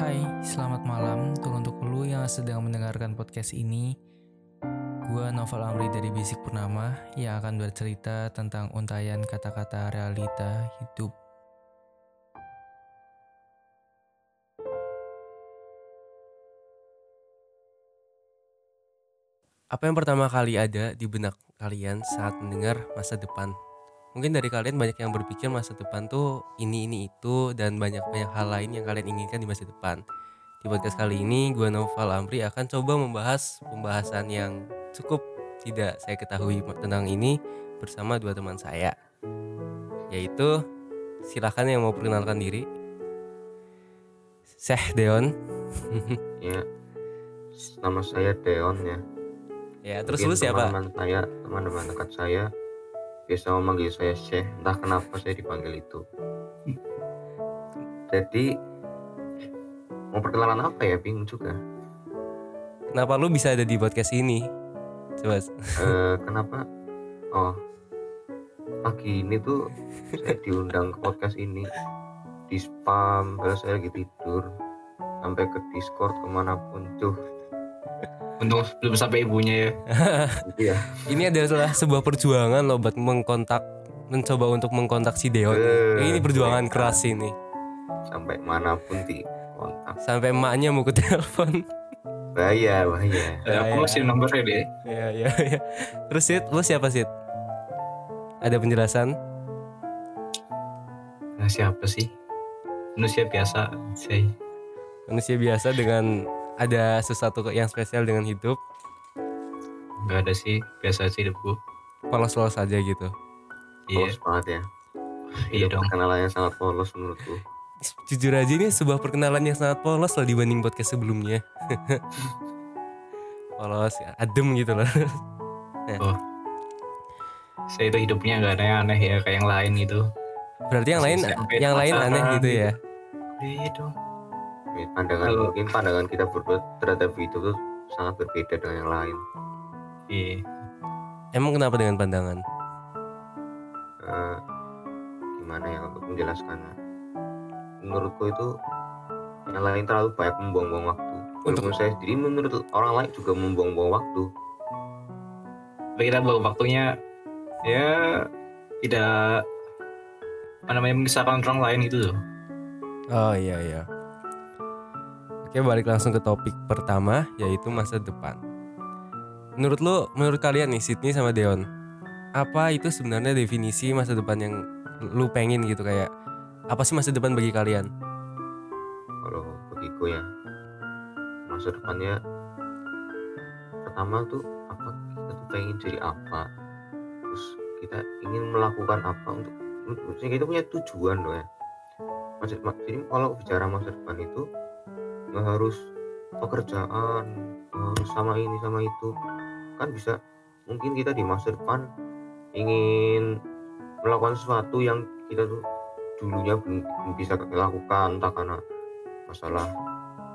Hai, selamat malam untuk lu yang sedang mendengarkan podcast ini. Gua Novel Amri dari Basic Purnama yang akan bercerita tentang untayan kata-kata realita hidup. Apa yang pertama kali ada di benak kalian saat mendengar masa depan? Mungkin dari kalian banyak yang berpikir masa depan tuh ini ini itu dan banyak banyak hal lain yang kalian inginkan di masa depan. Di podcast kali ini gue Noval Amri akan coba membahas pembahasan yang cukup tidak saya ketahui tentang ini bersama dua teman saya. Yaitu silakan yang mau perkenalkan diri. Seh Deon. Ya, nama saya Deon ya. ya, terus Mungkin lu siapa? Teman-teman saya, teman-teman dekat saya biasa memanggil saya Syekh. Entah kenapa saya dipanggil itu. Jadi mau perkenalan apa ya? Bingung juga. Kenapa lu bisa ada di podcast ini? Coba Eh, kenapa? Oh, pagi ini tuh saya diundang ke podcast ini di spam. Kalau saya lagi tidur sampai ke Discord ke mana pun tuh Untung belum sampai ibunya ya. gitu ya. Ini adalah sebuah perjuangan loh buat mengkontak mencoba untuk mengkontak si Deon. Eh, ini perjuangan keras ini. sampai mana pun di kontak. Sampai emaknya mau ke telepon. Bahaya, bahaya. Eh, aku ya. masih nomornya deh. Iya iya iya. Terus Sid, lu siapa Sid? Ada penjelasan? Nah, siapa sih? Manusia biasa sih. Manusia biasa dengan ada sesuatu yang spesial dengan hidup, Gak ada sih, biasa aja hidupku. polos-polos saja gitu. Iya, Polos banget ya. iya dong. Perkenalannya sangat polos menurutku. Jujur aja ini sebuah perkenalan yang sangat polos loh dibanding podcast sebelumnya. polos, adem gitu loh. Saya itu hidupnya gak aneh-aneh ya kayak yang lain gitu. Berarti yang lain Sampai yang lain aneh gitu ya. Iya dong. Ini Pandangan Kalau- mungkin pandangan kita berdua terhadap hidup itu sangat berbeda dengan yang lain. Iya. Emang kenapa dengan pandangan? Eh, gimana ya untuk menjelaskannya? Menurutku itu yang lain terlalu banyak membuang-buang waktu. Untuk- Walaupun saya sendiri menurut orang lain juga membuang-buang waktu. Tapi kita bawa waktunya ya tidak apa namanya mengisahkan orang lain gitu loh. Oh iya iya. Oke balik langsung ke topik pertama yaitu masa depan. Menurut lu, menurut kalian nih Sydney sama Deon, apa itu sebenarnya definisi masa depan yang lu pengen gitu kayak apa sih masa depan bagi kalian? Kalau bagiku ya masa depannya pertama tuh apa kita tuh pengen jadi apa terus kita ingin melakukan apa untuk maksudnya kita punya tujuan loh ya masa ma- jadi kalau bicara masa depan itu nggak harus pekerjaan nggak harus sama ini sama itu. Kan bisa mungkin kita di masa depan ingin melakukan sesuatu yang kita tuh dulunya belum, belum bisa lakukan entah karena masalah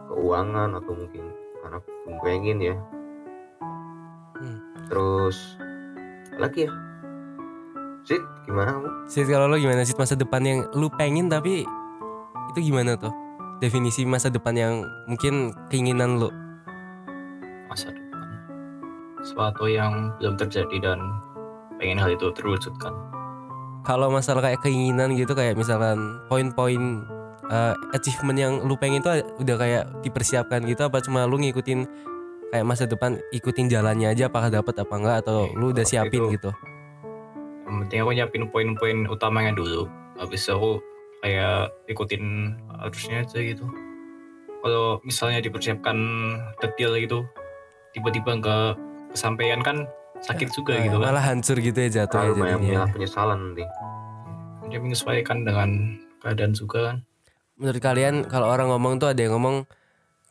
keuangan atau mungkin karena belum pengen ya. Hmm. terus lagi ya? Sid gimana kamu? Sid kalau lu gimana? Sih masa depan yang lu pengen tapi itu gimana tuh? Definisi masa depan yang mungkin keinginan lu. Masa depan. Sesuatu yang belum terjadi dan pengen hal itu terwujudkan. kalau masalah kayak keinginan gitu kayak misalkan poin-poin uh, achievement yang lu pengen itu udah kayak dipersiapkan gitu apa cuma lu ngikutin kayak masa depan ikutin jalannya aja apakah dapat apa enggak atau lu udah siapin itu- gitu Yang penting aku nyiapin poin-poin utamanya dulu. Habis aku kayak ikutin arusnya aja gitu. Kalau misalnya dipersiapkan detail gitu, tiba-tiba nggak kesampaian kan sakit juga Nah, gitu kan. malah hancur gitu ya jatuh ya terlalu banyak jadinya punya penyesalan nanti Dia menyesuaikan dengan keadaan juga kan. menurut kalian kalau orang ngomong tuh ada yang ngomong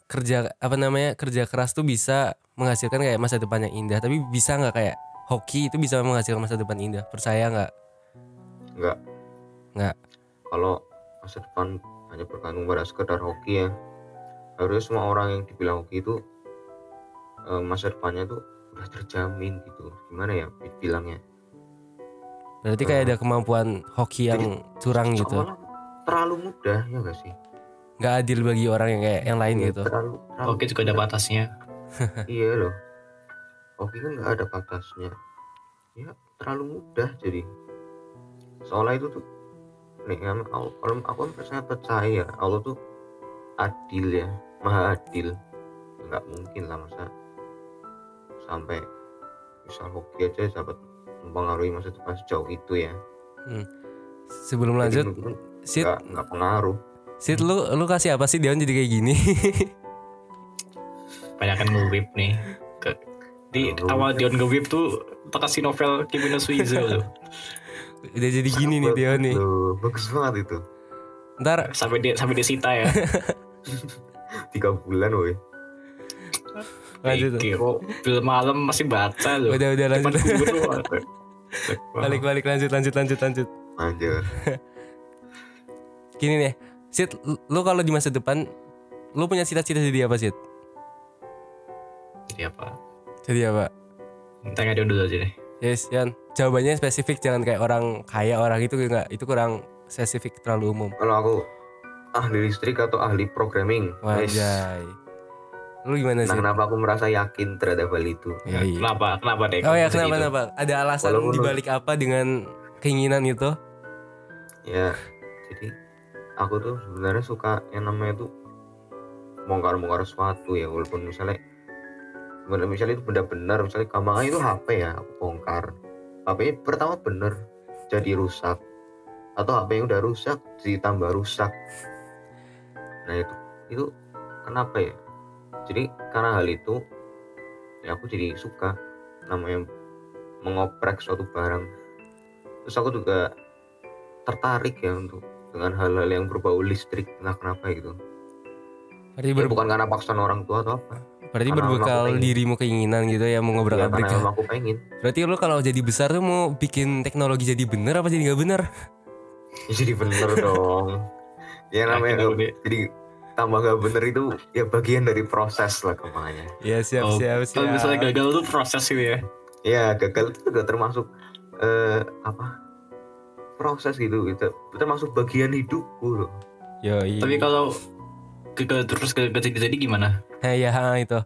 kerja apa namanya kerja keras tuh bisa menghasilkan kayak masa depan yang indah tapi bisa nggak kayak hoki itu bisa menghasilkan masa depan indah percaya nggak enggak Nggak. Kalau masa depan hanya bergantung pada sekedar hoki ya. Harusnya semua orang yang dibilang hoki itu eh, masa depannya tuh udah terjamin gitu. Gimana ya bilangnya? Berarti kayak ada kemampuan hoki yang curang gitu? Seolah terlalu mudah ya gak sih? Nggak adil bagi orang yang kayak yang lain Iya, gitu? terlalu, terlalu Oke juga ada batasnya. iya loh. Oke kan nggak ada batasnya. Ya terlalu mudah jadi. Soalnya itu tuh nih kan kalau aku kan percaya percaya Allah tuh adil ya maha adil. Nggak mungkin lah masa sampai misal hoki aja dapat mempengaruhi masa depan sejauh itu ya. Sebelum Jadi lanjut mungkin Sid nggak pengaruh. Sid lu lu kasih apa sih Dion jadi kayak gini? Banyak kan nge-whip nih. Ke, di awal Dion nge-whip tuh kita kasih novel Kimi no Suizo. udah jadi gini nih Dion nih. Loh, bagus banget itu. Ntar Sampai dia sampai disita ya. tiga bulan woi. Lanjut Iki, kok film malam masih baca loh. udah udah lanjut. balik balik lanjut lanjut lanjut lanjut. Anjir gini nih Sid lu- lu kalau di masa depan lu punya cita-cita jadi apa Sid? Jadi apa? jadi apa? Tanya dia dulu aja deh. Yes Yan jawabannya spesifik jangan kayak orang kaya orang itu enggak itu kurang spesifik terlalu umum kalau aku ahli listrik atau ahli programming wajay lu gimana nah sih kenapa aku merasa yakin terhadap hal itu Ya, iya. Kenapa? Kenapa deh? Oh ya kenapa itu? kenapa? Ada alasan Walaupun dibalik apa dengan keinginan itu? ya jadi aku tuh sebenarnya suka yang namanya tuh bongkar-bongkar sesuatu ya walaupun misalnya misalnya itu benda benar misalnya gampangnya itu HP ya aku bongkar HP pertama bener jadi rusak. Atau HP yang udah rusak jadi tambah rusak. Nah itu itu kenapa ya? Jadi karena hal itu ya aku jadi suka namanya mengoprek suatu barang. Terus aku juga tertarik ya untuk dengan hal-hal yang berbau listrik. Entah kenapa gitu. Berarti, ya, ber- bukan karena paksaan orang tua atau apa berarti karena berbekal dirimu keinginan gitu ya mau ya, ngobrak-abrik karena ya. emang aku pengen Berarti lu kalau jadi besar tuh mau bikin teknologi jadi bener apa jadi nggak bener? ya, jadi bener dong ya namanya deh. jadi tambah gak bener itu ya bagian dari proses lah ke mana Ya siap Oh, siap Kalau misalnya siap. gagal tuh proses gitu ya. ya gagal itu juga termasuk eh, apa proses gitu itu termasuk bagian hidupku loh Yoi. Tapi kalau gagal terus gagal jadi jadi gimana? Nah, ya ha, itu.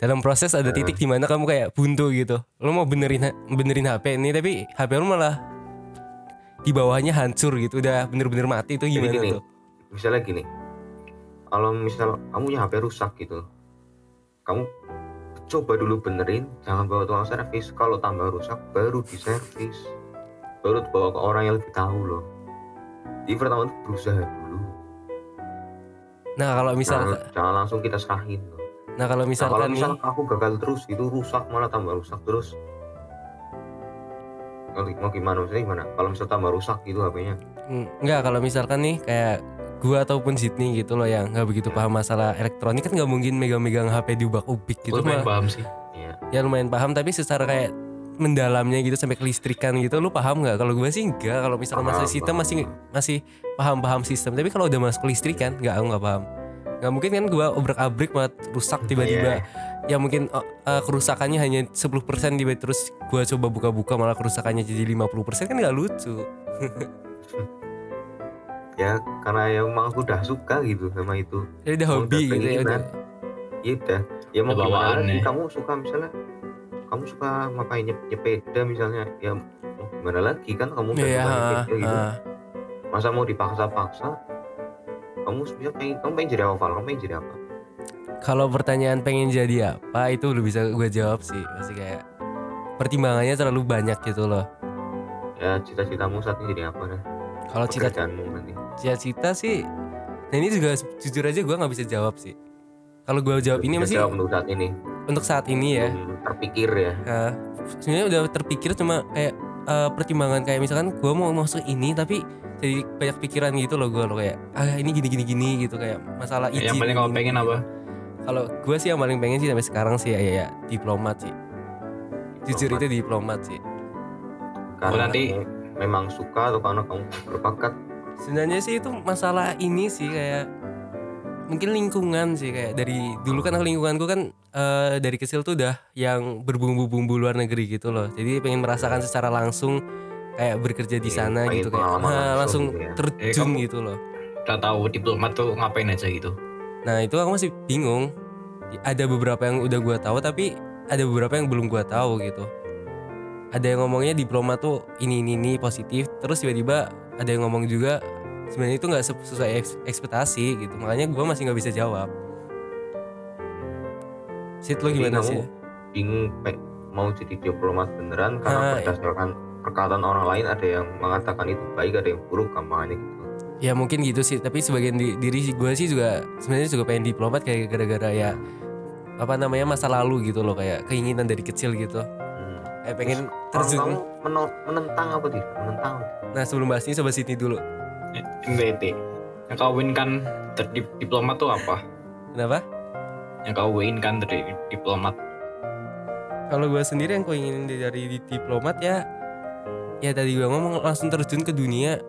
Dalam proses ada titik di mana kamu kayak buntu gitu. Lu mau benerin benerin HP ini tapi HP lu malah di bawahnya hancur gitu. Udah bener-bener mati itu Jadi gimana gini, tuh? misalnya gini kalau misal kamu punya HP rusak gitu kamu coba dulu benerin jangan bawa tukang servis kalau tambah rusak baru diservis baru bawa ke orang yang lebih tahu loh jadi pertama itu berusaha Nah, kalau misal jangan, jangan langsung kita serahin loh nah kalau nah, kalau misalkan nih misal aku gagal terus itu rusak malah tambah rusak terus. Nanti mau gimana maksudnya gimana? Kalau misal tambah rusak gitu HP-nya Hmm, Enggak kalau misalkan nih kayak gua ataupun Sydney gitu loh yang nggak begitu paham masalah elektronik kan nggak mungkin megang-megang HP diubak-ubik gitu lumayan mah. paham sih. ya Ya lumayan paham tapi secara kayak mendalamnya gitu sampai kelistrikan gitu lu paham nggak? Kalau gua sih enggak. Kalau misalkan Paham, masalah sistem paham, masih masih paham-paham sistem. Tapi kalau udah masuk kelistrikan nggak aku nggak paham. Nggak mungkin kan gua obrak-abrik malah rusak tiba-tiba. Ya mungkin eh, kerusakannya hanya 10% tiba terus gua coba buka-buka malah kerusakannya jadi 50% kan nggak lucu. ya karena ya emang aku udah suka gitu sama itu Jadi udah Emang hobi udah gitu ya udah. ya udah ya mau Udah gimana lagi ya. kamu suka misalnya kamu suka nyep nyepeda misalnya? Ya mau gimana lagi? Kan kamu udah Iya, suka nyepeda gitu. ah. masa mau dipaksa-paksa? Kamu sebenarnya pengen kamu pengen jadi apa? Kamu pengen jadi apa? Kalau pertanyaan pengen jadi apa itu udah bisa gue jawab sih. Masih kayak pertimbangannya terlalu banyak gitu loh. Ya cita-citamu saat ini jadi apa dah? Kalau cita- pekerjaanmu nanti. cita-cita sih Nah ini juga jujur aja gue nggak bisa jawab sih. Kalau gue jawab ini masih jawab untuk saat ini untuk saat ini ya Belum terpikir ya Nah, Sebenarnya udah terpikir cuma kayak eh, pertimbangan kayak misalkan gue mau masuk ini tapi jadi banyak pikiran gitu loh gue loh kayak ah ini gini gini gini gitu kayak masalah izin Yang paling kamu gini, pengen apa? Kalau gue sih yang paling pengen sih sampai sekarang sih ya, ya, ya diplomat sih. Jujur Diplomat. itu diplomat sih. karena nanti- memang suka atau karena kamu berbakat Sebenarnya sih itu masalah ini sih kayak mungkin lingkungan sih kayak dari dulu kan aku lingkunganku kan eh, dari kecil tuh udah yang berbumbu-bumbu luar negeri gitu loh. Jadi pengen merasakan secara langsung kayak bekerja di Iya, sana gitu kayak nah, langsung gitu ya. terjun Eh, gitu loh. udah tahu diplomat tuh ngapain aja gitu Nah itu aku masih bingung. Ada beberapa yang udah gua tahu tapi ada beberapa yang belum gua tahu gitu. Ada yang ngomongnya diplomat tuh ini ini ini positif, terus tiba-tiba ada yang ngomong juga sebenarnya itu nggak se- sesuai eks- ekspektasi gitu. Makanya gua masih nggak bisa jawab. Sit lo Jadi gimana kamu sih? bingung mau jadi diplomat beneran karena Ah, berdasarkan perkataan orang lain ada yang mengatakan itu baik ada yang buruk gampangnya gitu Ya mungkin gitu sih, tapi sebagian di, diri gue sih juga sebenarnya juga pengen diplomat kayak gara-gara ya apa namanya masa lalu gitu loh kayak keinginan dari kecil gitu. hmm. Kayak pengen Kalau terjun. kamu menentang apa tidak menentang Nah sebelum bahas ini coba sini dulu. MBT yang kau dip- diplomat tuh apa Kenapa? Yang kau inginkan dari diplomat Kalau gue sendiri yang gue ingin dari di- diplomat ya ya tadi gue ngomong langsung terjun ke dunia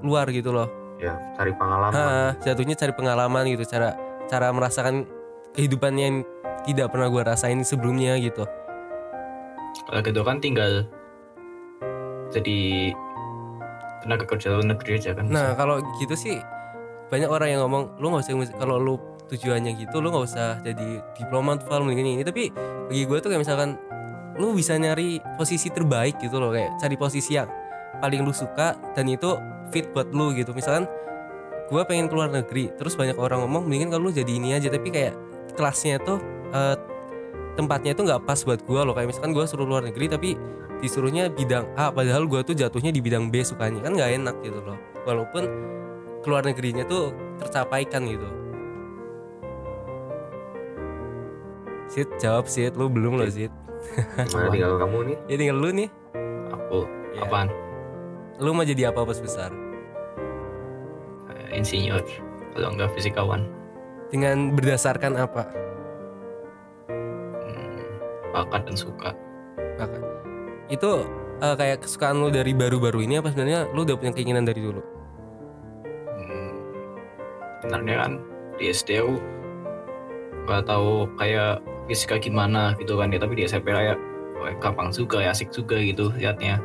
luar gitu loh. ya cari pengalaman Ah, jatuhnya cari pengalaman gitu, cara cara merasakan kehidupan yang tidak pernah gue rasain sebelumnya gitu. kalau gitu kan tinggal jadi tenaga kerja luar negeri aja kan Nah kalau gitu sih banyak orang yang ngomong lu nggak usah kalau lu tujuannya gitu lu nggak usah jadi diplomat fal mending ini. Tapi bagi gue tuh kayak misalkan lu bisa nyari posisi terbaik gitu loh kayak cari posisi yang paling lu suka dan itu fit buat lu gitu. Misalkan gue pengen keluar negeri terus banyak orang ngomong mendingan kalau lu jadi ini aja. Tapi kayak kelasnya tuh eh, tempatnya itu nggak pas buat gue loh. Kayak misalkan gue suruh luar negeri tapi disuruhnya bidang A padahal gue tuh jatuhnya di bidang B sukanya. Kan nggak enak gitu loh. Walaupun keluar negerinya tuh tercapaikan gitu Sid jawab Sid. Lu belum loh Sid. Gimana tinggal kamu nih? Ya tinggal lu nih. Aku Ya. apaan? Lu mau jadi apa pas besar? Eh, insinyur. Kalau enggak fisikawan. Dengan berdasarkan apa? Hmm, bakat dan suka. Kakak? itu eh, kayak kesukaan lu dari baru-baru ini apa sebenarnya? Lu udah punya keinginan dari dulu? Hmm, sebenarnya kan di SD aku nggak tahu kayak fisika gimana gitu kan ya tapi di SMP kayak wah, gampang juga ya asik juga gitu liatnya.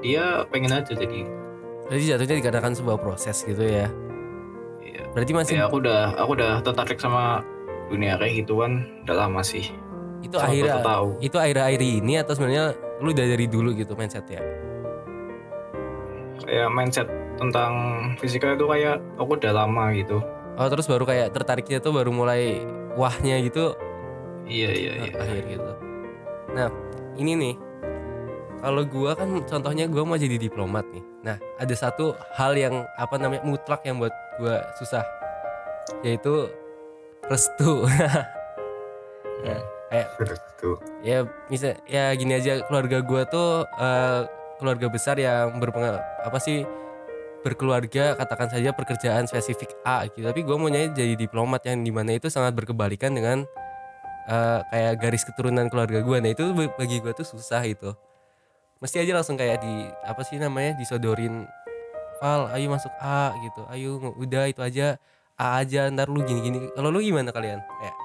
Dia pengen aja jadi. Berarti jatuhnya dikarenakan sebuah proses gitu ya. ya, Berarti masih ya aku udah aku udah tertarik sama dunia kayak gituan udah lama sih. Itu Sama akhirnya tahu. itu akhir-akhir ini atau sebenarnya lu udah dari dulu gitu mindsetnya? kayak mindset tentang fisika itu kayak aku udah lama gitu. Oh terus baru kayak tertariknya tuh baru mulai wahnya gitu iya iya iya akhir gitu. Nah ini nih kalau gua kan contohnya gua mau jadi diplomat nih. Nah ada satu hal yang apa namanya mutlak yang buat gua susah yaitu restu. Nah, kayak tuh ya bisa ya gini aja keluarga gua tuh eh, keluarga besar yang berpengal apa sih berkeluarga katakan saja pekerjaan spesifik A gitu tapi gue maunya jadi diplomat yang di mana itu sangat berkebalikan dengan eh, kayak garis keturunan keluarga gue nah itu ba- bagi gue tuh susah itu mesti aja langsung kayak di apa sih namanya disodorin Val ayo masuk A gitu. Ayo udah itu aja A aja ntar lu gini gini kalau lu gimana kalian? Kayak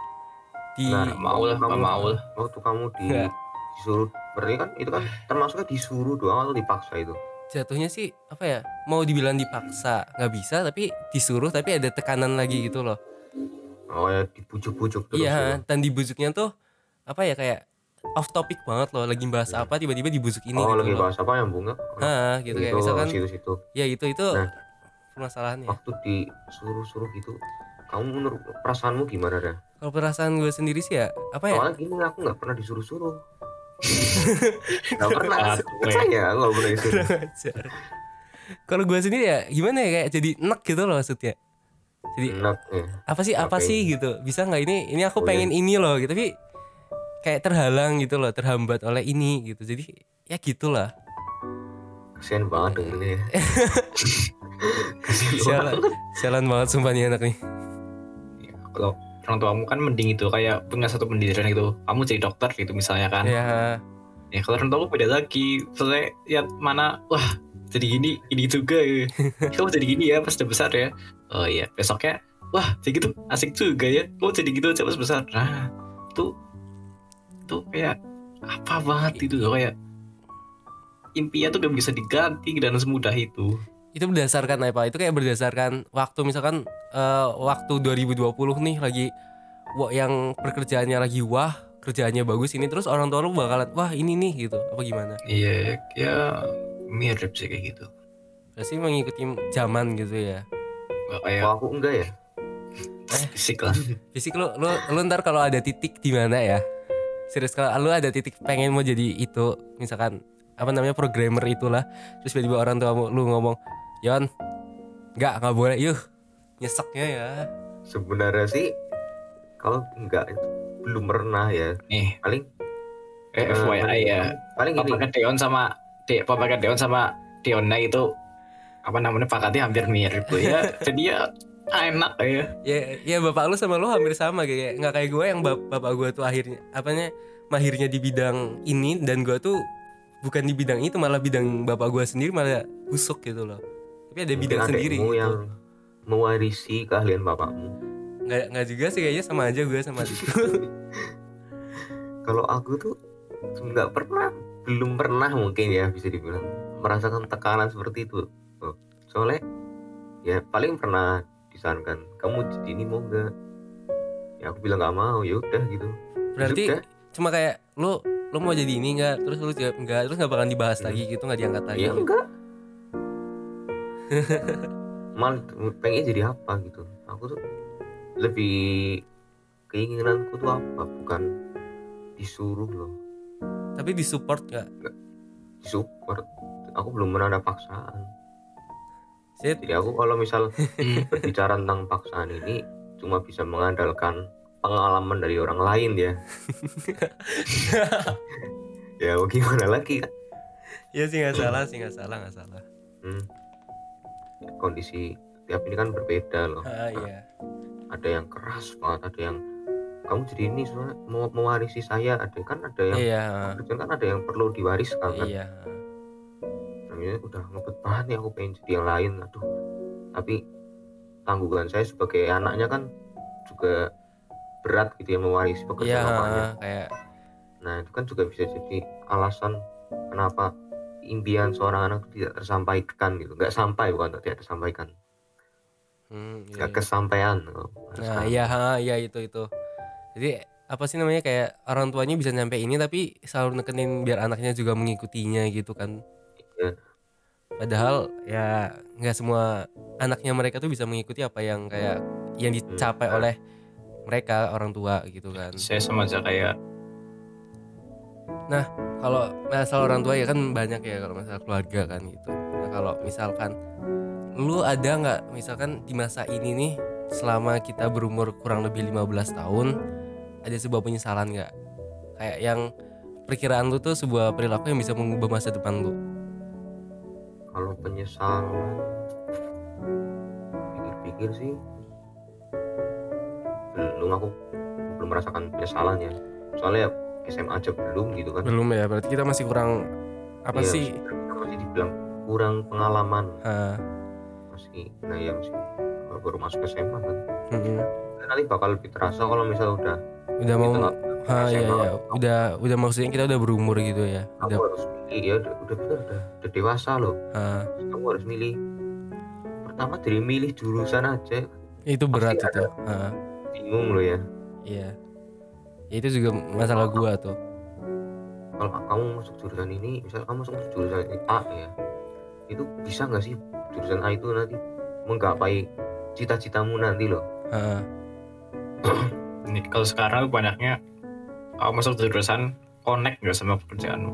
di Nah, mau lah kamu- mau lah waktu kamu di Ya. disuruh berarti kan itu kan termasuknya disuruh doang atau dipaksa itu? Jatuhnya sih apa ya mau dibilang dipaksa nggak bisa tapi disuruh tapi ada tekanan lagi gitu loh oh ya dibujuk-bujuk terus iya gitu. dan dibujuknya tuh apa ya kayak off topic banget loh lagi bahas apa tiba-tiba dibujuk ini oh gitu lagi loh bahas apa yang bunga nah gitu kayak misalkan situ-situ ya itu itu Nah. permasalahannya waktu disuruh-suruh gitu kamu menurut perasaanmu gimana dah? kalau perasaan gue sendiri sih ya apa ya Soalnya gini aku nggak pernah disuruh-suruh. Nggak pernah. Aku nggak pernah disuruh. Kalau gue sendiri ya gimana ya kayak jadi enak gitu loh maksudnya jadi Enak ya. apa sih apa Oke. sih gitu? Bisa nggak ini ini aku Oh, pengen ini loh gitu. Tapi kayak terhalang gitu loh terhambat oleh ini gitu. Jadi ya gitulah. Kasian banget ya. Kasian sialan banget. sialan banget sumpah nih anak nih Ya, kalau orang tuamu kan mending itu kayak punya satu pendidikan gitu. Kamu jadi dokter gitu misalnya kan. Ya ya kalau orang tuaku beda lagi. Soalnya lihat mana wah jadi gini ini juga. Ya. kamu jadi gini ya pas udah besar ya. Oh iya besoknya wah jadi gitu asik juga ya. Kamu jadi gitu aja pas besar. Nah itu itu kayak apa banget itu loh kayak impian tuh gak bisa diganti dan semudah itu. Itu berdasarkan apa itu kayak berdasarkan waktu misalkan eh, waktu 2020 nih lagi wah yang pekerjaannya lagi wah kerjaannya bagus ini terus orang tua lu bakalan wah ini nih gitu. Apa gimana? Iya, ya mirip sih kayak gitu. pasti mengikuti zaman gitu ya Gak kayak Kalau aku enggak ya. fisik lah. fisik lu lu, lu ntar kalau ada titik di mana ya serius kalau lu ada titik pengen mau jadi itu misalkan apa namanya programmer itulah terus tiba-tiba orang tua lu ngomong Yon nggak nggak boleh yuh nyeseknya ya Sebenarnya sih kalau enggak itu belum pernah ya. Nih, Paling eh, eh, FYI ya. Paling gini. Papa Deon sama De, Papa Deon sama Deona itu apa namanya pakatnya hampir mirip tuh ya. Jadi ya enak ya. ya ya bapak lu sama lu hampir sama kayak nggak kayak gue yang bap- bapak gue tuh akhirnya apanya mahirnya di bidang ini dan gue tuh bukan di bidang itu malah bidang bapak gue sendiri malah busuk gitu loh tapi ada mungkin bidang sendiri gitu. yang mewarisi keahlian bapakmu. nggak nggak juga sih kayaknya sama aja gue sama itu Kalau aku tuh nggak pernah, belum pernah mungkin ya bisa dibilang merasakan tekanan seperti itu. Soalnya ya paling pernah disarankan kamu jadi ini mau nggak? Ya aku bilang nggak mau, ya udah gitu. berarti Sudah. cuma kayak lu lu mau jadi ini nggak terus lu jawab enggak terus nggak bakalan dibahas Hmm. lagi gitu nggak diangkat lagi Ya enggak. Mal pengen jadi apa gitu. Aku tuh lebih keinginanku tuh apa bukan disuruh loh tapi disupport nggak? Disupport. Aku belum pernah ada paksaan. Sip. jadi aku kalau misal berbicara tentang paksaan ini cuma bisa mengandalkan pengalaman dari orang lain ya. Ya gimana lagi? Kan ya sih nggak salah sih nggak salah nggak salah. Hmm. kondisi tiap ini kan berbeda loh. Ah iya. Ada yang keras banget ada yang kamu jadi ini soalnya mau mewarisi saya. Ada kan ada yang iya. kan ada yang perlu diwariskan kan? Iya. Namanya udah ngebet banget nih aku pengen jadi yang lain. Aduh. Tapi tanggungan saya sebagai anaknya kan juga berat gitu ya mewarisi iya pekerjaan bapaknya kayak nah itu kan juga bisa jadi alasan kenapa impian seorang anak itu tidak tersampaikan gitu. Nggak sampai bukan tidak tersampaikan. Hmm, iya, nggak iya. kesampaian Nah, iya, iya itu itu. Jadi apa sih namanya kayak orang tuanya bisa nyampe ini tapi selalu nekenin biar anaknya juga mengikutinya gitu kan. Iya. Padahal ya nggak semua anaknya mereka tuh bisa mengikuti apa yang kayak yang dicapai Hmm. oleh mereka orang tua gitu kan. Saya sama aja kayak Kalau masalah orang tua ya kan banyak ya kalau masalah keluarga kan gitu. Nah kalau misalkan lu ada nggak misalkan di masa ini nih selama kita berumur kurang lebih 15 tahun ada sebuah penyesalan nggak? Kayak yang perkiraan lu tuh sebuah perilaku yang bisa mengubah masa depan lu. Kalau penyesalan pikir-pikir sih belum aku belum merasakan penyesalan ya. Soalnya SMA aja belum gitu kan. Belum ya berarti kita masih kurang apa Iya, sih? masih, masih dibilang kurang pengalaman. Ah, masih nah ya masih kalau baru masuk SMA kan. Mm-mm. nanti bakal lebih terasa kalau misal udah udah mau Gitu. ah, iya iya. udah udah maksudnya kita udah berumur gitu ya. Kamu udah harus milih ya. Udah udah udah, udah, udah dewasa loh. Ah, kamu harus milih. Pertama dari milih jurusan aja. Itu berat Pasti itu. Ah, bingung loh ya. Iya. Ya, itu juga masalah gua tuh. Kalau kamu masuk jurusan ini misal kamu masuk jurusan ini A ya itu bisa nggak sih jurusan A itu nanti menggapai cita-citamu nanti loh Ini kalau sekarang banyaknya kamu masuk jurusan connect nggak sama pekerjaanmu.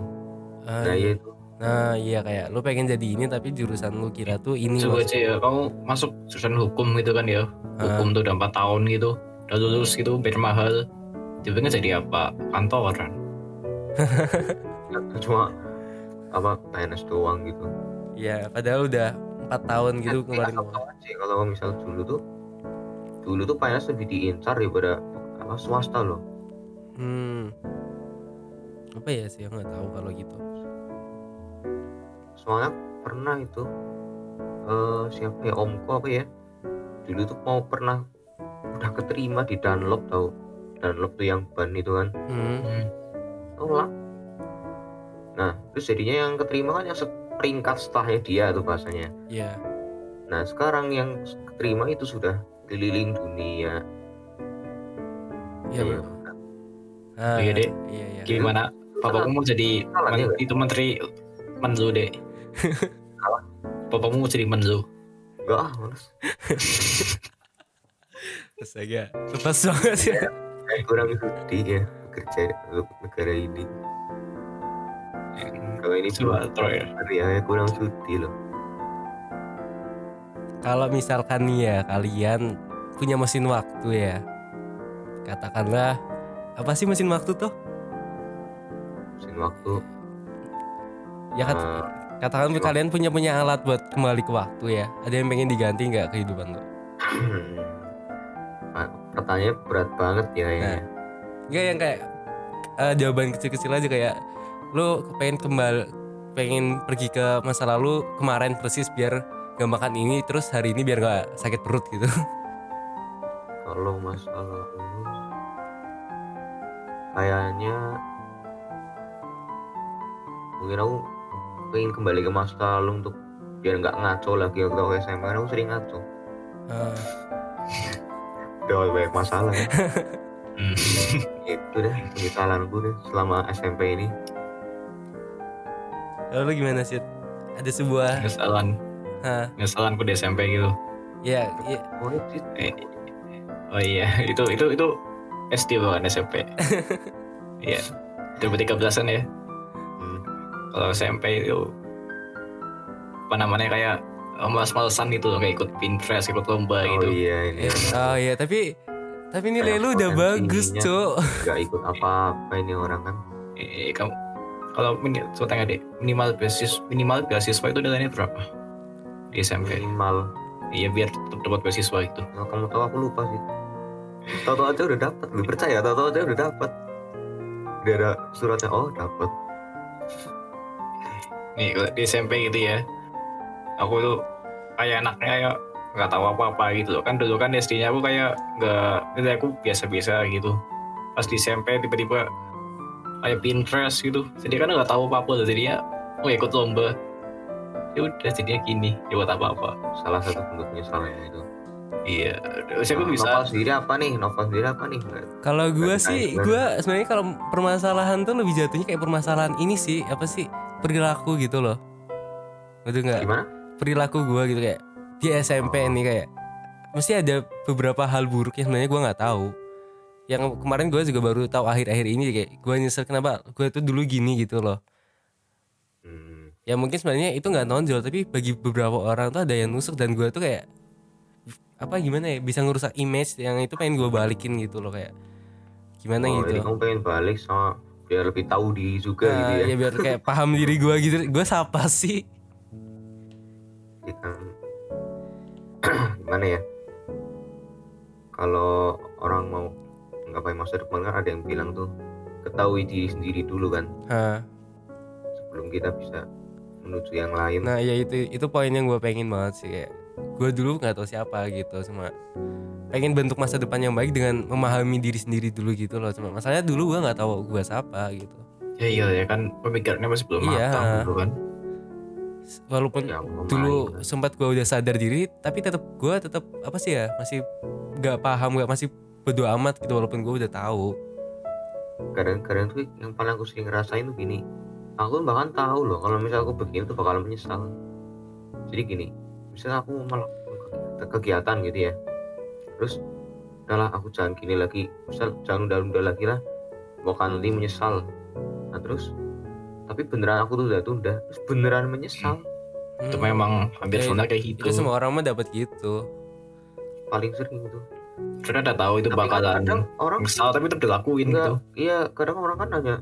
ah, nah iya. ya itu Nah iya kayak lu pengen jadi ini tapi jurusan lu kira tuh ini Coba aja ya, kamu masuk jurusan hukum gitu kan ya. Ah, Hukum tuh udah 4 tahun gitu, udah lulus gitu, bayar mahal. Tiba-tiba jadi apa? Kantoran. ya, cuma apa PNS doang gitu Iya padahal udah empat tahun gitu kemarin kalau misal dulu tuh dulu tuh PNS lebih diincar daripada apa swasta loh. Hmm. Apa ya sih nggak tahu kalau gitu? Soalnya pernah itu eh siapa ya omko apa ya dulu tuh mau pernah udah keterima di Dunlop tau. Dunlop tuh yang ban itu kan. Hmm. Hmm. tolak nah terus jadinya yang keterima kan yang se- peringkat setelahnya dia tuh bahasanya. Iya. nah sekarang yang terima itu sudah keliling dunia Iya, Bro. Ah, Iya, Dek. Iya, iya. Gimana? Bapakmu mau jadi men- itu menteri Menlu deh. Bapakmu mau jadi Menlu. enggak ah males Astaga. Lepas banget ya. Kayak kurang sudi ya untuk negara ini kalau ini cuma Coba Troy. ya kurang sudi loh Kalau misalkan nih ya kalian punya mesin waktu ya. Katakanlah apa sih mesin waktu tuh? mesin waktu Ya kat- eh, katakan mesin kalian punya punya alat buat kembali ke waktu ya. Ada yang pengen diganti nggak kehidupan lo? Pak, pertanyaannya berat banget ya kayaknya Enggak yang kayak eh, jawaban kecil-kecil aja kayak lu pengen kembali pengen pergi ke masa lalu kemarin persis biar gak makan ini terus hari ini biar gak sakit perut gitu. kalau masalah kayaknya mungkin aku pengen kembali ke masa lalu untuk biar nggak ngaco lagi waktu aku SMP kan aku sering ngaco Eh, udah banyak masalah ya. Hmm. itu deh penyesalanku deh selama SMP ini lalu gimana sih? Ada sebuah Penyesalan, Hah, penyesalanku di SMP gitu. ya, ya oh Eh, oh iya, itu itu itu SD bukan SMP. Iya. Itu berarti kebelasan ya. hmm, Kalau SMP itu apa namanya kayak eh, males-malesan gitu loh, kayak ikut Pinterest, ikut lomba oh gitu. iya ini ya, oh ya tapi tapi nilai Kayak lu udah bagus. Cok. nggak ikut apa-apa ini orang kan Eh, kamu kalau coba tanya deh, minimal beasiswa minimal beasiswa itu nilainya berapa di SMP? minimal Iya biar tetap dapat beasiswa itu. Kalau kamu tahu aku lupa sih tahu-tahu aja udah dapat lebih percaya tahu-tahu aja udah dapat udah ada suratnya oh dapat Nih kalau di SMP gitu ya, aku tuh kayak anaknya kayak nggak tahu apa-apa gitu loh. Kan dulu kan SD-nya aku kayak nggak, nilai aku biasa-biasa gitu. Pas di SMP tiba-tiba kayak Pinterest gitu. Jadi kan nggak tahu apa-apa. Jadi ya, aku ikut lomba. Ya udah jadinya gini, ya buat apa-apa. salah satu bentuk penyesalan itu Iya, Nah, bisa. novel sendiri apa nih novel sendiri apa nih Kalau gua Nggak sih, gua sebenarnya kalau permasalahan tuh lebih jatuhnya kayak permasalahan ini sih, apa sih perilaku gitu loh. Betul nggak? gimana perilaku gue gitu kayak di SMP Oh. nih kayak mesti ada beberapa hal buruk yang sebenarnya gue nggak tahu yang kemarin gue juga baru tahu akhir-akhir ini kayak gue nyesel kenapa gue tuh dulu gini gitu loh hmm, ya mungkin sebenarnya itu nggak nonjol tapi bagi beberapa orang tuh ada yang nusuk dan gue tuh kayak apa gimana ya bisa ngerusak image yang itu pengen gue balikin gitu loh kayak gimana oh, gitu. kamu pengen balik sama biar lebih tahu diri juga Nah, gitu ya, ya biar kayak paham diri gue gitu. Gue siapa sih? Jadi kan? Gimana ya? Kalau orang mau ngapain masa depan kan ada yang bilang tuh ketahui diri sendiri dulu kan? Hah. sebelum kita bisa menuju yang lain. Nah ya itu itu poin yang gue pengen banget sih kayak gue dulu nggak tahu siapa gitu cuma pengen bentuk masa depan yang baik dengan memahami diri sendiri dulu gitu loh cuma masalahnya dulu gue nggak tahu gue siapa gitu Ya iya ya kan pemikirannya masih belum Iya. matang kan. walaupun Ya, dulu main. sempat gue udah sadar diri tapi tetap gue tetap apa sih ya masih nggak paham nggak masih bodo amat gitu walaupun gue udah tahu kadang-kadang tuh yang paling aku sering ngerasain tuh gini aku bahkan tahu loh kalau misal aku begini tuh bakal menyesal jadi gini misal aku mau melakukan kegiatan gitu ya. Terus udahlah aku jangan gini lagi. Misal jangan udah-udah lagi lah bakal nanti menyesal. Nah terus tapi beneran aku tuh udah tunda. Terus beneran menyesal. Itu Hmm, memang hampir Ya, semuanya kayak gitu. itu semua orang mah dapat gitu. Paling sering itu. Mereka udah tahu itu Tapi kan bakalan kadang orang nyesal tapi tetap dilakuin enggak gitu. iya kadang orang kan nanya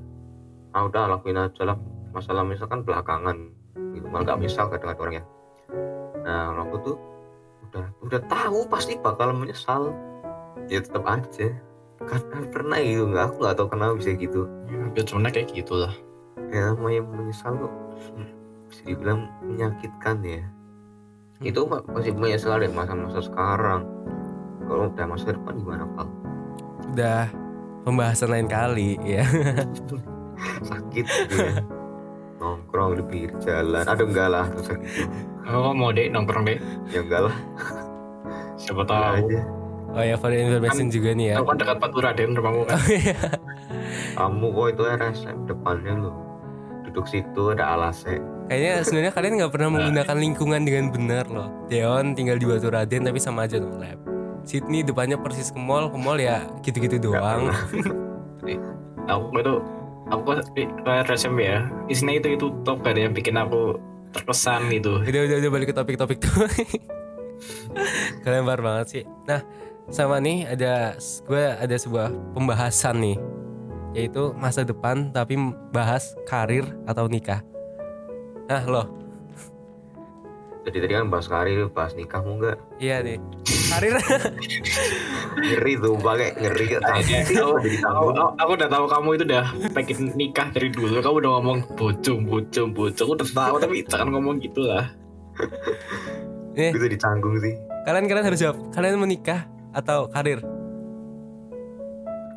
ah udah lakuin aja lah. Masalah misalkan belakangan. Gitu malah nggak misal kadang ada orang ya nah aku tuh udah udah tahu pasti bakal menyesal. Ya tetap aja. Karena pernah gitu nggak aku nggak tahu kenapa bisa gitu. Ya, semuanya kayak gitu lah. ya namanya menyesal tuh hmm, bisa dibilang menyakitkan ya. Itu ma- masih menyesal dari masa-masa sekarang. Kalau udah masa depan gimana Pak? udah pembahasan lain kali ya. Sakit gitu ya nongkrong di pinggir jalan aduh enggak lah terus gitu Oh mau deh nongkrong deh. ya enggak lah Siapa tahu. aja Oh ya for information juga nih ya. Aku kan dekat Pantura Raden rumahmu kan. kamu kok itu RSM depannya lo duduk situ ada alasnya Kayaknya sebenarnya kalian nggak pernah menggunakan lingkungan dengan benar loh. Deon tinggal di Batu Raden tapi sama aja no lab. Sydney depannya persis ke mall, ke mall ya gitu-gitu doang. Aku itu aku RSM ya. Isinya itu itu top ada yang bikin aku terkesan gitu. udah udah udah balik ke topik-topik tuh. bar banget sih. Nah, sama nih ada gue ada sebuah pembahasan nih yaitu masa depan tapi bahas karir atau nikah. Nah loh, jadi tadi kan bahas karir bahas nikahmu enggak iya nih. Karir. Ngeri tuh pakai ngeri jadi aku, aku, udah tahu kamu itu udah pengen nikah dari dulu. Kamu udah ngomong bocong, bocong. Aku udah tahu tapi jangan ngomong gitu lah. nih bisa ditanggung sih. Kalian kalian harus jawab. Kalian mau nikah atau karir?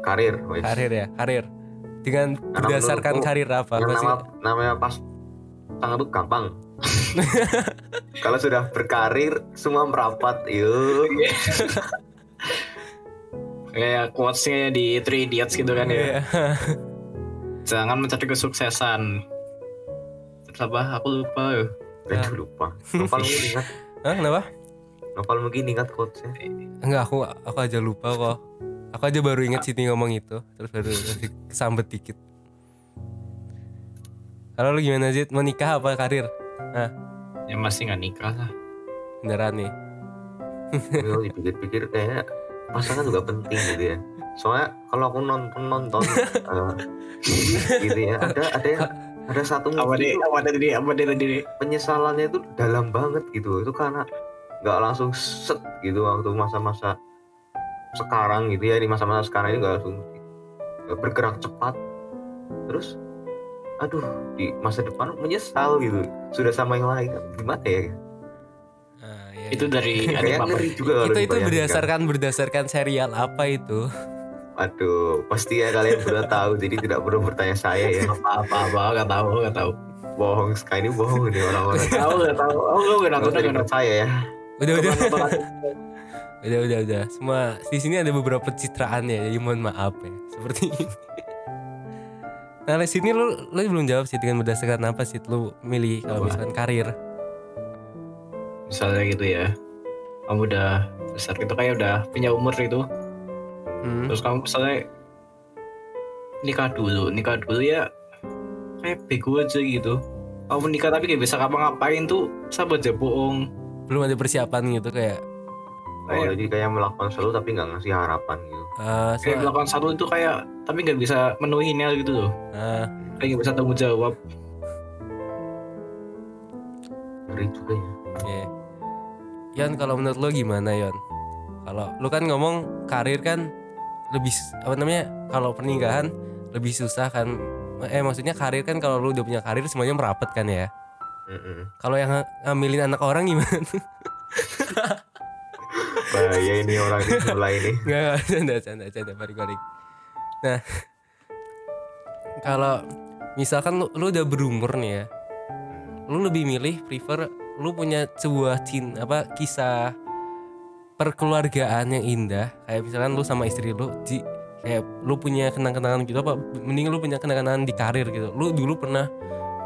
Karir wes. karir ya karir. Dengan Karena berdasarkan karir apa nama namanya pas tangan tuh gampang kalau sudah berkarir semua merapat yuk Kayak quotesnya di Three Idiots gitu kan ya. Iya. Jangan mencari kesuksesan. Terus apa? Aku lupa ya. Aduh lupa Novel mungkin ingat Hah, kenapa Novel mungkin ingat quotesnya enggak aku aku aja lupa kok aku aja baru inget Siti ngomong itu terus baru kesambet dikit kalau lu gimana sih mau nikah apa karir Ya masih nggak nikah lah. beneran nih Kalau dipikir-pikir kayak pasangan juga penting gitu ya soalnya kalau aku nonton nonton eh, gitu ya ada ada yang ada satu Apa movie deh? tuh Apa deh tadi? Apa deh tadi? penyesalannya itu dalam banget gitu itu karena nggak langsung set gitu waktu masa-masa sekarang gitu ya di masa-masa sekarang ini nggak langsung nggak bergerak cepat terus aduh di masa depan menyesal gitu sudah sama yang lain gimana ya Ah, iya, Itu iya. dari kayak apa? ngeri juga itu itu berdasarkan berdasarkan serial apa itu Aduh, pasti ya kalian sudah tahu, jadi tidak perlu bertanya saya ya. Apa apa apa? Gak tahu, gak tahu. Bohong sekali ini bohong nih orang-orang. Tahu gak tahu? Oh, nonton, Nggak dipercaya ya. udah udah udah udah udah semua di sini ada beberapa pencitraan ya jadi mohon maaf ya seperti ini nah di sini lu lu belum jawab sih dengan berdasarkan apa sih lu milih kalau misalkan karir Misalnya gitu ya. Kamu udah besar gitu kayak udah punya umur gitu. hmm. Terus kamu misalnya nikah dulu, nikah dulu ya kayak bego aja gitu. Kamu nikah tapi gak bisa ngapa-ngapain tuh sahabat aja bohong. belum ada persiapan gitu kayak Oh, jadi kayak melakukan sesuatu tapi nggak ngasih harapan gitu. uh, Kayak melakukan satu itu kayak tapi gak bisa menuhinya gitu loh. uh, Kayak gak bisa tanggung jawab. Ngeri juga ya. yeah. Yon kalau menurut lu gimana Yon kalau lu kan ngomong karir kan lebih apa namanya kalau pernikahan lebih susah kan eh maksudnya karir kan kalau lu udah punya karir semuanya merapat kan ya Mm-mm. kalau yang ng- ngambilin anak orang gimana Bahaya ini orang ini mulai ini. Nggak, canda, canda, canda, balik, balik. Nah, kalau misalkan lu, lu udah berumur nih ya, lu lebih milih prefer lu punya sebuah cin apa kisah perkeluargaan yang indah, kayak misalkan lu sama istri lu, di, kayak lu punya kenang-kenangan gitu apa, mending lu punya kenang-kenangan di karir gitu. Lu dulu pernah,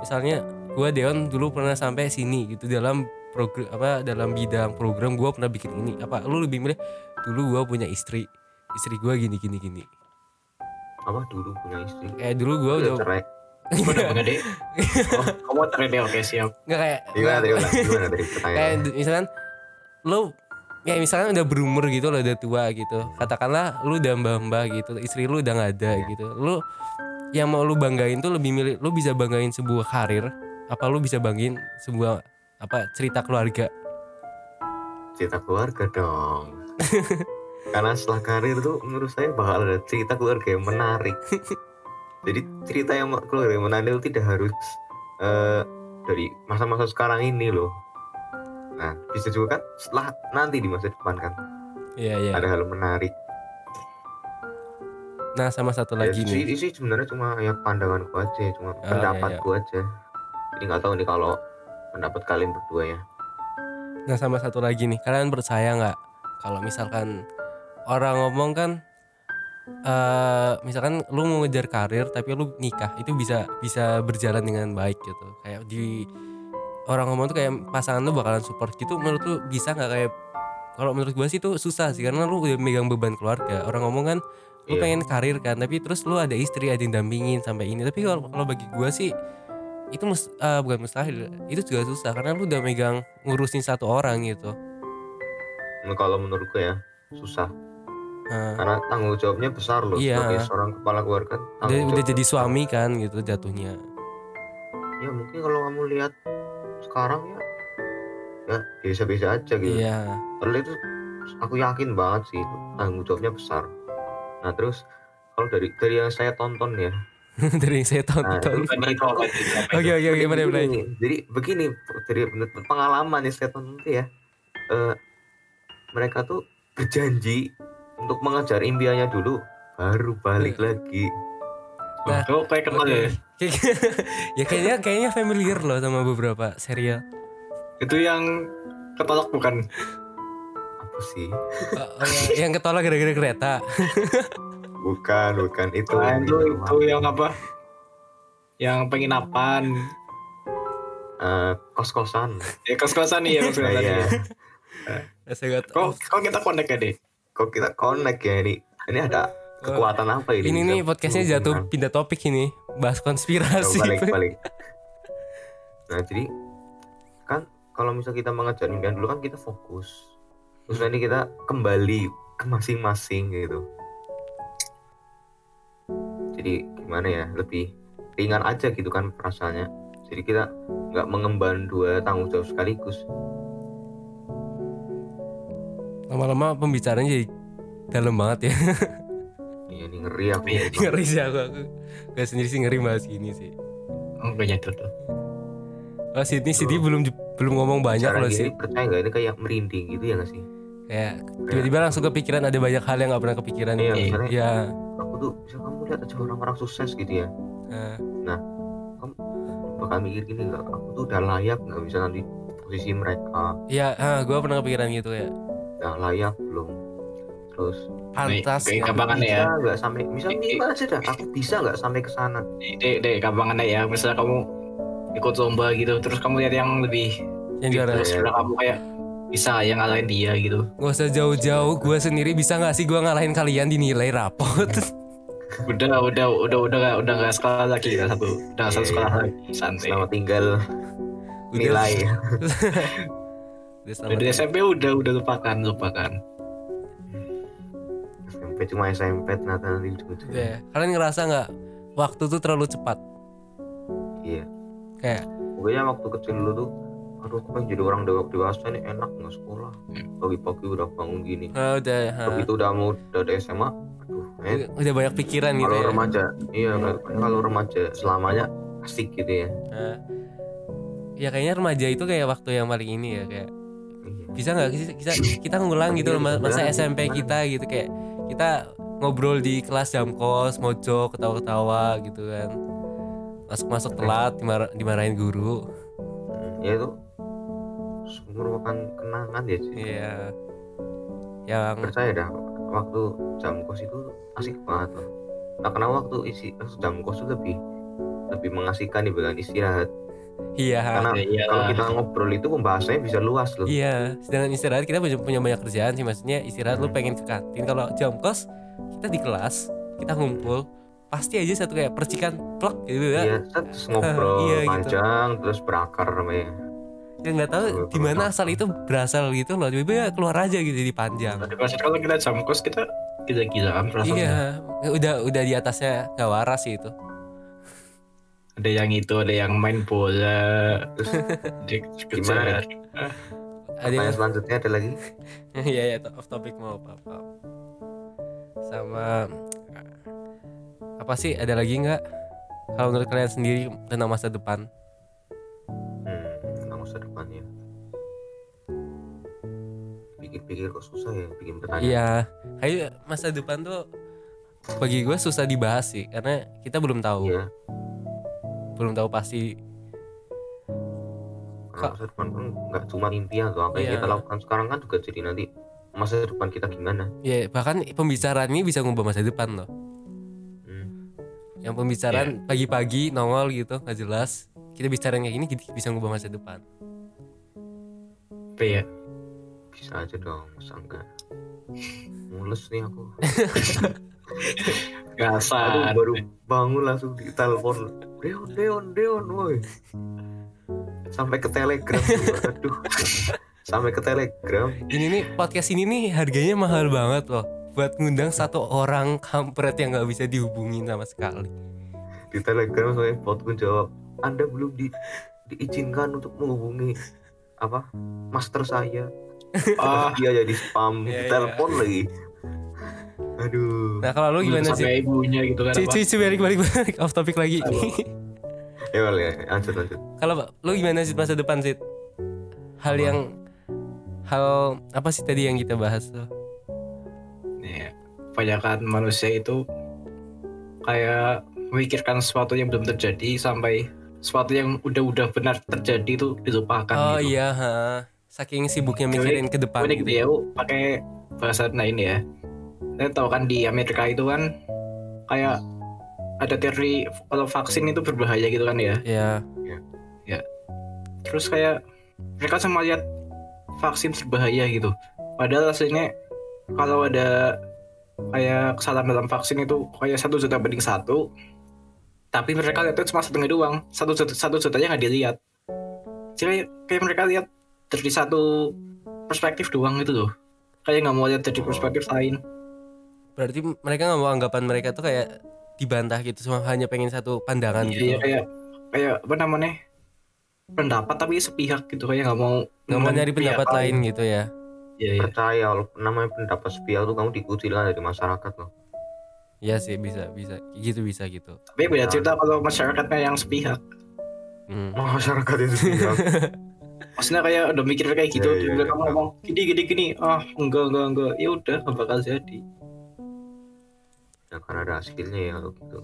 misalnya gua Deon dulu pernah sampai sini gitu dalam program apa dalam bidang program gua pernah bikin ini apa lu lebih milih dulu gua punya istri istri gua gini gini gini Apa dulu punya istri? kayak dulu gua Udah udah cerai. Udah punya deh. Oh, kamu cerai deh, oke siap. nggak kayak Gimana tadi ulang? Gimana tadi kayak pertanyaannya? d- misalkan lu ya misalkan udah berumur gitu lo udah tua gitu katakanlah lu udah mbah mbah gitu istri lu udah nggak ada gitu lu yang mau lu banggain tuh lebih milih lu bisa banggain sebuah karir apa lu bisa banggain sebuah apa cerita keluarga Cerita keluarga dong. Karena setelah karir tuh menurut saya bakal ada cerita keluarga yang menarik. Jadi cerita yang keluarga yang menarik itu tidak harus eh, dari masa-masa sekarang ini loh. Nah, bisa juga kan setelah nanti di masa depan kan iya iya ada hal menarik. nah sama satu Ya, lagi nih sih sebenarnya cuma ya pandanganku aja, cuma iya, pendapatku aja. Ini nggak tahu nih kalau pendapat kalian berdua ya. Nah sama satu lagi nih, kalian percaya nggak kalau misalkan orang ngomong kan, eh misalkan lu mau ngejar karir tapi lu nikah itu bisa bisa berjalan dengan baik gitu. Kayak di orang ngomong tuh kayak pasangan lu bakalan support gitu. Menurut lu bisa nggak kayak kalau menurut gua sih itu susah sih karena lu udah megang beban keluarga. Orang ngomong kan lu Iya. pengen karir kan, tapi terus lu ada istri ada yang dampingin sampai ini. Tapi kalau bagi gua sih itu mus, eh, bukan mustahil, itu juga susah karena lu udah megang ngurusin satu orang gitu. Nah, kalau menurutku ya susah Nah, karena tanggung jawabnya besar loh Iya. sebagai seorang kepala keluarga. udah, udah jadi besar. suami kan gitu jatuhnya. Ya mungkin kalau kamu lihat sekarang ya ya biasa-biasa aja gitu. Iya. Padahal itu aku yakin banget sih itu tanggung jawabnya besar. Nah terus kalau dari dari yang saya tonton ya, Dari yang saya nah, tonton. Bukan itu apa itu, apa Oke itu. oke oke boleh. begini, jadi begini dari pengalaman yang saya tonton tuh ya, eh, mereka tuh berjanji untuk mengejar impiannya dulu, baru balik lagi. Nah, Kau kayak kenal ya? Kayak- ya kayaknya kayaknya familiar loh sama beberapa serial. Itu yang ketolak bukan? Apa sih? Oh, oh, ya, yang ketolak gara-gara kereta. Bukan, bukan itu. Nah, yang itu itu yang apa? Yang penginapan. eh, kos-kosan. Ya kos-kosan nih ya kos-kosan. iya. ya. Saya Kok kok kita connect ya deh? Kok kita connect ya ini? Ini ada kekuatan apa ini? ini nih podcastnya jatuh pindah topik ini bahas Coba konspirasi. balik balik. Nah jadi kan kalau misal kita mengejar impian dulu kan kita fokus. Terus nanti kita kembali ke masing-masing gitu. Jadi gimana ya lebih ringan aja gitu kan perasaannya. Jadi kita nggak mengemban dua tanggung jawab sekaligus. Lama-lama pembicaranya jadi dalam banget ya. Iya ini ngeri aku. Iya, ngeri sih aku, aku. Gak sendiri sih ngeri bahas gini sih. Oh kayaknya itu tuh. Oh Sydney Sydney belum belum ngomong banyak loh sih. percaya nggak ini kayak merinding gitu ya nggak sih? Kayak tiba-tiba langsung kepikiran ada banyak hal yang nggak pernah kepikiran. Iya, Iya. Ya. Tuh bisa kamu lihat aja orang-orang sukses gitu ya. Nah, bakal mikir gini nggak aku tuh udah layak nggak bisa nanti posisi mereka Iya, ah, gue pernah kepikiran gitu ya. udah layak belum terus Pantas. Ya. gampang. Gampangan bisa ya. nggak sampai misal minimal aja dah aku bisa nggak sampai ke sana Dek, dek, gampangannya ya. Misalnya kamu ikut lomba gitu, terus kamu lihat yang lebih Yang juara. terus Iya. kamu kayak bisa yang ngalahin dia gitu. Gak usah jauh-jauh, gue sendiri bisa gak sih gue ngalahin kalian dinilai rapot? Udah, udah, udah, udah, udah, udah gak sekolah lagi kita satu, udah satu Iya. sekolah lagi, santai. selamat tinggal Udah. nilai Udah di SMP udah, udah lupakan, lupakan. SMP cuma SMP ternyata nanti ujung-ujungnya Udah. Kalian ngerasa nggak waktu tuh terlalu cepat? iya Kayak pokoknya waktu kecil dulu tuh aduh aku pengen jadi orang dewa- dewasa nih enak nggak sekolah Hmm. pagi-pagi udah bangun gini ah, udah, ah. begitu udah mau udah ada SMA aduh udah banyak pikiran gitu kalau ya. remaja iya kalau remaja selamanya asik gitu ya. Ah. ya kayaknya remaja itu kayak waktu yang paling ini ya kayak Iya. bisa nggak sih kita kita ngulang gitu loh ma- masa Iya, SMP kita gitu kayak kita ngobrol di kelas jam kos mojok ketawa-ketawa gitu kan. Masuk-masuk telat dimar- dimarahin guru. Hmm, ya itu merupakan kenangan ya sih iya. Yang percaya dah waktu jam kos itu asik banget loh nah kenapa waktu isi waktu jam kos itu lebih lebih mengasihkan dibanding istirahat iya karena Ya, iyalah. kalau kita ngobrol itu pembahasannya bisa luas loh Iya, sedangkan istirahat kita punya, punya banyak kerjaan sih maksudnya istirahat lu Hmm. pengen ke kantin kalau jam kos kita di kelas kita ngumpul pasti aja satu kayak percikan plek gitu ya. Iya, terus ngobrol Iya, gitu. panjang terus berakar namanya. Ya nggak tahu Betul, di mana betul. asal itu berasal gitu loh. Tiba-tiba ya keluar aja gitu di panjang. Tapi pas kalau kita jam kos kita gila-gilaan perasaannya. Iya, udah udah di atasnya nggak waras sih itu. Ada yang itu, ada yang main bola. Yang Gimana. Ada yang selanjutnya ada lagi? Iya ya off topic mau apa apa. Sama apa sih ada lagi nggak? Kalau menurut kalian sendiri tentang masa depan? Masa depannya. Pikir-pikir kok susah ya bikin pertanyaan. Iya, kayak masa depan tuh bagi gue susah dibahas sih karena kita belum tahu, Iya. belum tahu pasti Kak. masa depan kan nggak cuma impian tuh apa yang Iya. kita lakukan sekarang kan juga jadi nanti masa depan kita gimana Ya bahkan pembicaraan ini bisa ngubah masa depan loh. Hmm. Yang pembicaraan pagi-pagi nongol gitu nggak jelas. Kita bicara kayak gini kita bisa ngubah masa depan. Apa ya? bisa aja dong masa enggak mules nih aku Aduh, Gasar. baru bangun langsung di telepon Deon Deon Deon woi sampai ke telegram aduh sampai ke telegram Ini nih podcast ini nih harganya mahal banget loh. Buat ngundang satu orang kampret yang nggak bisa dihubungin sama sekali. di telegram saya botku jawab anda belum di, diizinkan untuk menghubungi apa master saya Ah, dia jadi spam di iya. telepon lagi aduh Nah kalau lu gimana sih? sampai ibunya gitu kan cuy, balik, balik, balik, off topic lagi. Ya boleh lanjut lanjut Kalau lu gimana sih masa depan sih? Hal Apa? yang hal apa sih tadi yang kita bahas tuh? Ya, kebanyakan manusia itu kayak memikirkan sesuatu yang belum terjadi sampai sesuatu yang udah-udah benar terjadi itu dilupakan oh gitu. iya, ha. saking sibuknya Jadi, mikirin ke depan Unik gitu. dia pakai bahasa lain ya. Saya tahu kan di Amerika itu kan kayak ada teori kalau vaksin itu berbahaya gitu kan ya. Ya, Terus kayak mereka cuma lihat vaksin berbahaya gitu. Padahal aslinya kalau ada kayak kesalahan dalam vaksin itu kayak satu juta banding satu, tapi mereka lihat itu cuma setengah doang, satu juta satu jutanya nggak dilihat. Jadi kayak mereka lihat dari satu perspektif doang itu loh. Kayak nggak mau lihat dari perspektif lain. berarti mereka nggak mau anggapan mereka tuh kayak dibantah gitu, cuma hanya pengen satu pandangan Iya gitu. kayak kayak apa namanya pendapat tapi sepihak gitu kayak nggak mau Nggak mau nyari pendapat lain gitu ya. Iya, iya. percaya kalau namanya pendapat sepihak tuh kamu dikucilkan dari masyarakat loh Iya sih bisa, bisa, gitu bisa gitu. Tapi beda cerita kalau masyarakatnya yang sepihak. Hmm. masyarakat itu sepihak Maksudnya kayak udah mikir kayak gitu, Iya, iya, tiba iya. kamu ngomong gini gini gini, ah enggak enggak enggak, ya udah nggak bakal jadi. ya karena ada hasilnya ya kalau gitu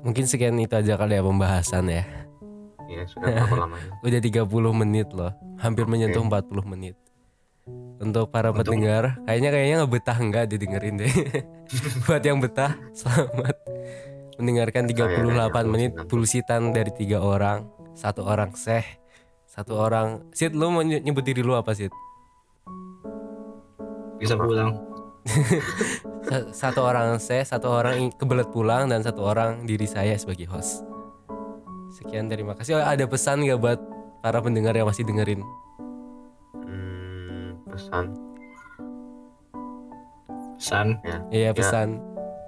Mungkin sekian itu aja kali ya pembahasan ya. ya sudah berapa lamanya Udah 30 menit loh, hampir menyentuh 40 menit. Untuk para Untuk- pendengar, kayaknya kayaknya nggak betah nggak didengerin deh. Buat yang betah, selamat mendengarkan 38 Kayaknya menit bullshit. pulsitan dari tiga orang, satu orang seh, satu orang. Sid, lu mau ny- nyebut diri lu apa Sid? Bisa pulang. Sa- Satu orang seh, satu orang kebelet pulang dan satu orang diri saya sebagai host. Sekian terima kasih. Oh, ada pesan nggak buat para pendengar yang masih dengerin? Hmm, pesan San, Iya pesan.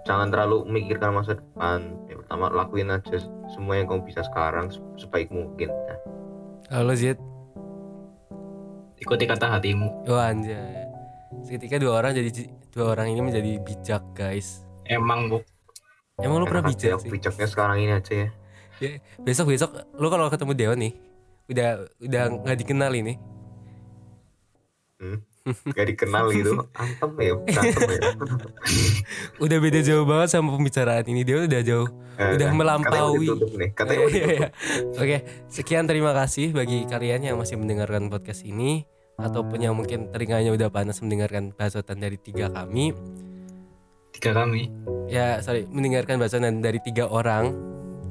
jangan terlalu memikirkan masa depan ya pertama lakuin aja semua yang kamu bisa sekarang se- sebaik mungkin Nah, Halo Zid. ikuti kata hatimu. Oh anjay. Seketika dua orang jadi dua orang ini menjadi bijak guys. Emang bu, Emang lu pernah bijak sih? bijaknya sekarang ini aja ya Besok besok lu kalau ketemu Dewa nih udah udah nggak dikenal ini. Hmm? gak dikenal gitu antem ya berantem ya Udah beda jauh banget sama pembicaraan ini. Dia udah jauh. Eh, Udah melampaui. nih katanya Iya, ditutup. iya. Oke, sekian terima kasih bagi kalian yang masih mendengarkan podcast ini ataupun yang mungkin telinganya udah panas mendengarkan bacotan dari tiga kami. tiga kami, Ya, sorry, mendengarkan bacotan dari tiga orang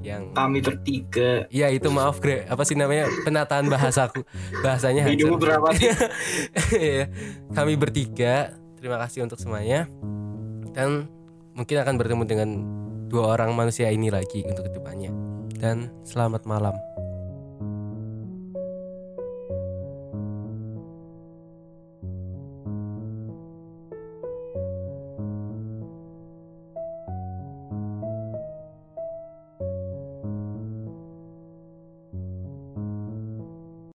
yang kami bertiga. Ya itu maaf Gre, apa sih namanya penataan bahasaku bahasanya Hidupmu berapa sih? Iya. Kami bertiga, terima kasih untuk semuanya dan mungkin akan bertemu dengan dua orang manusia ini lagi untuk ke depannya dan selamat malam.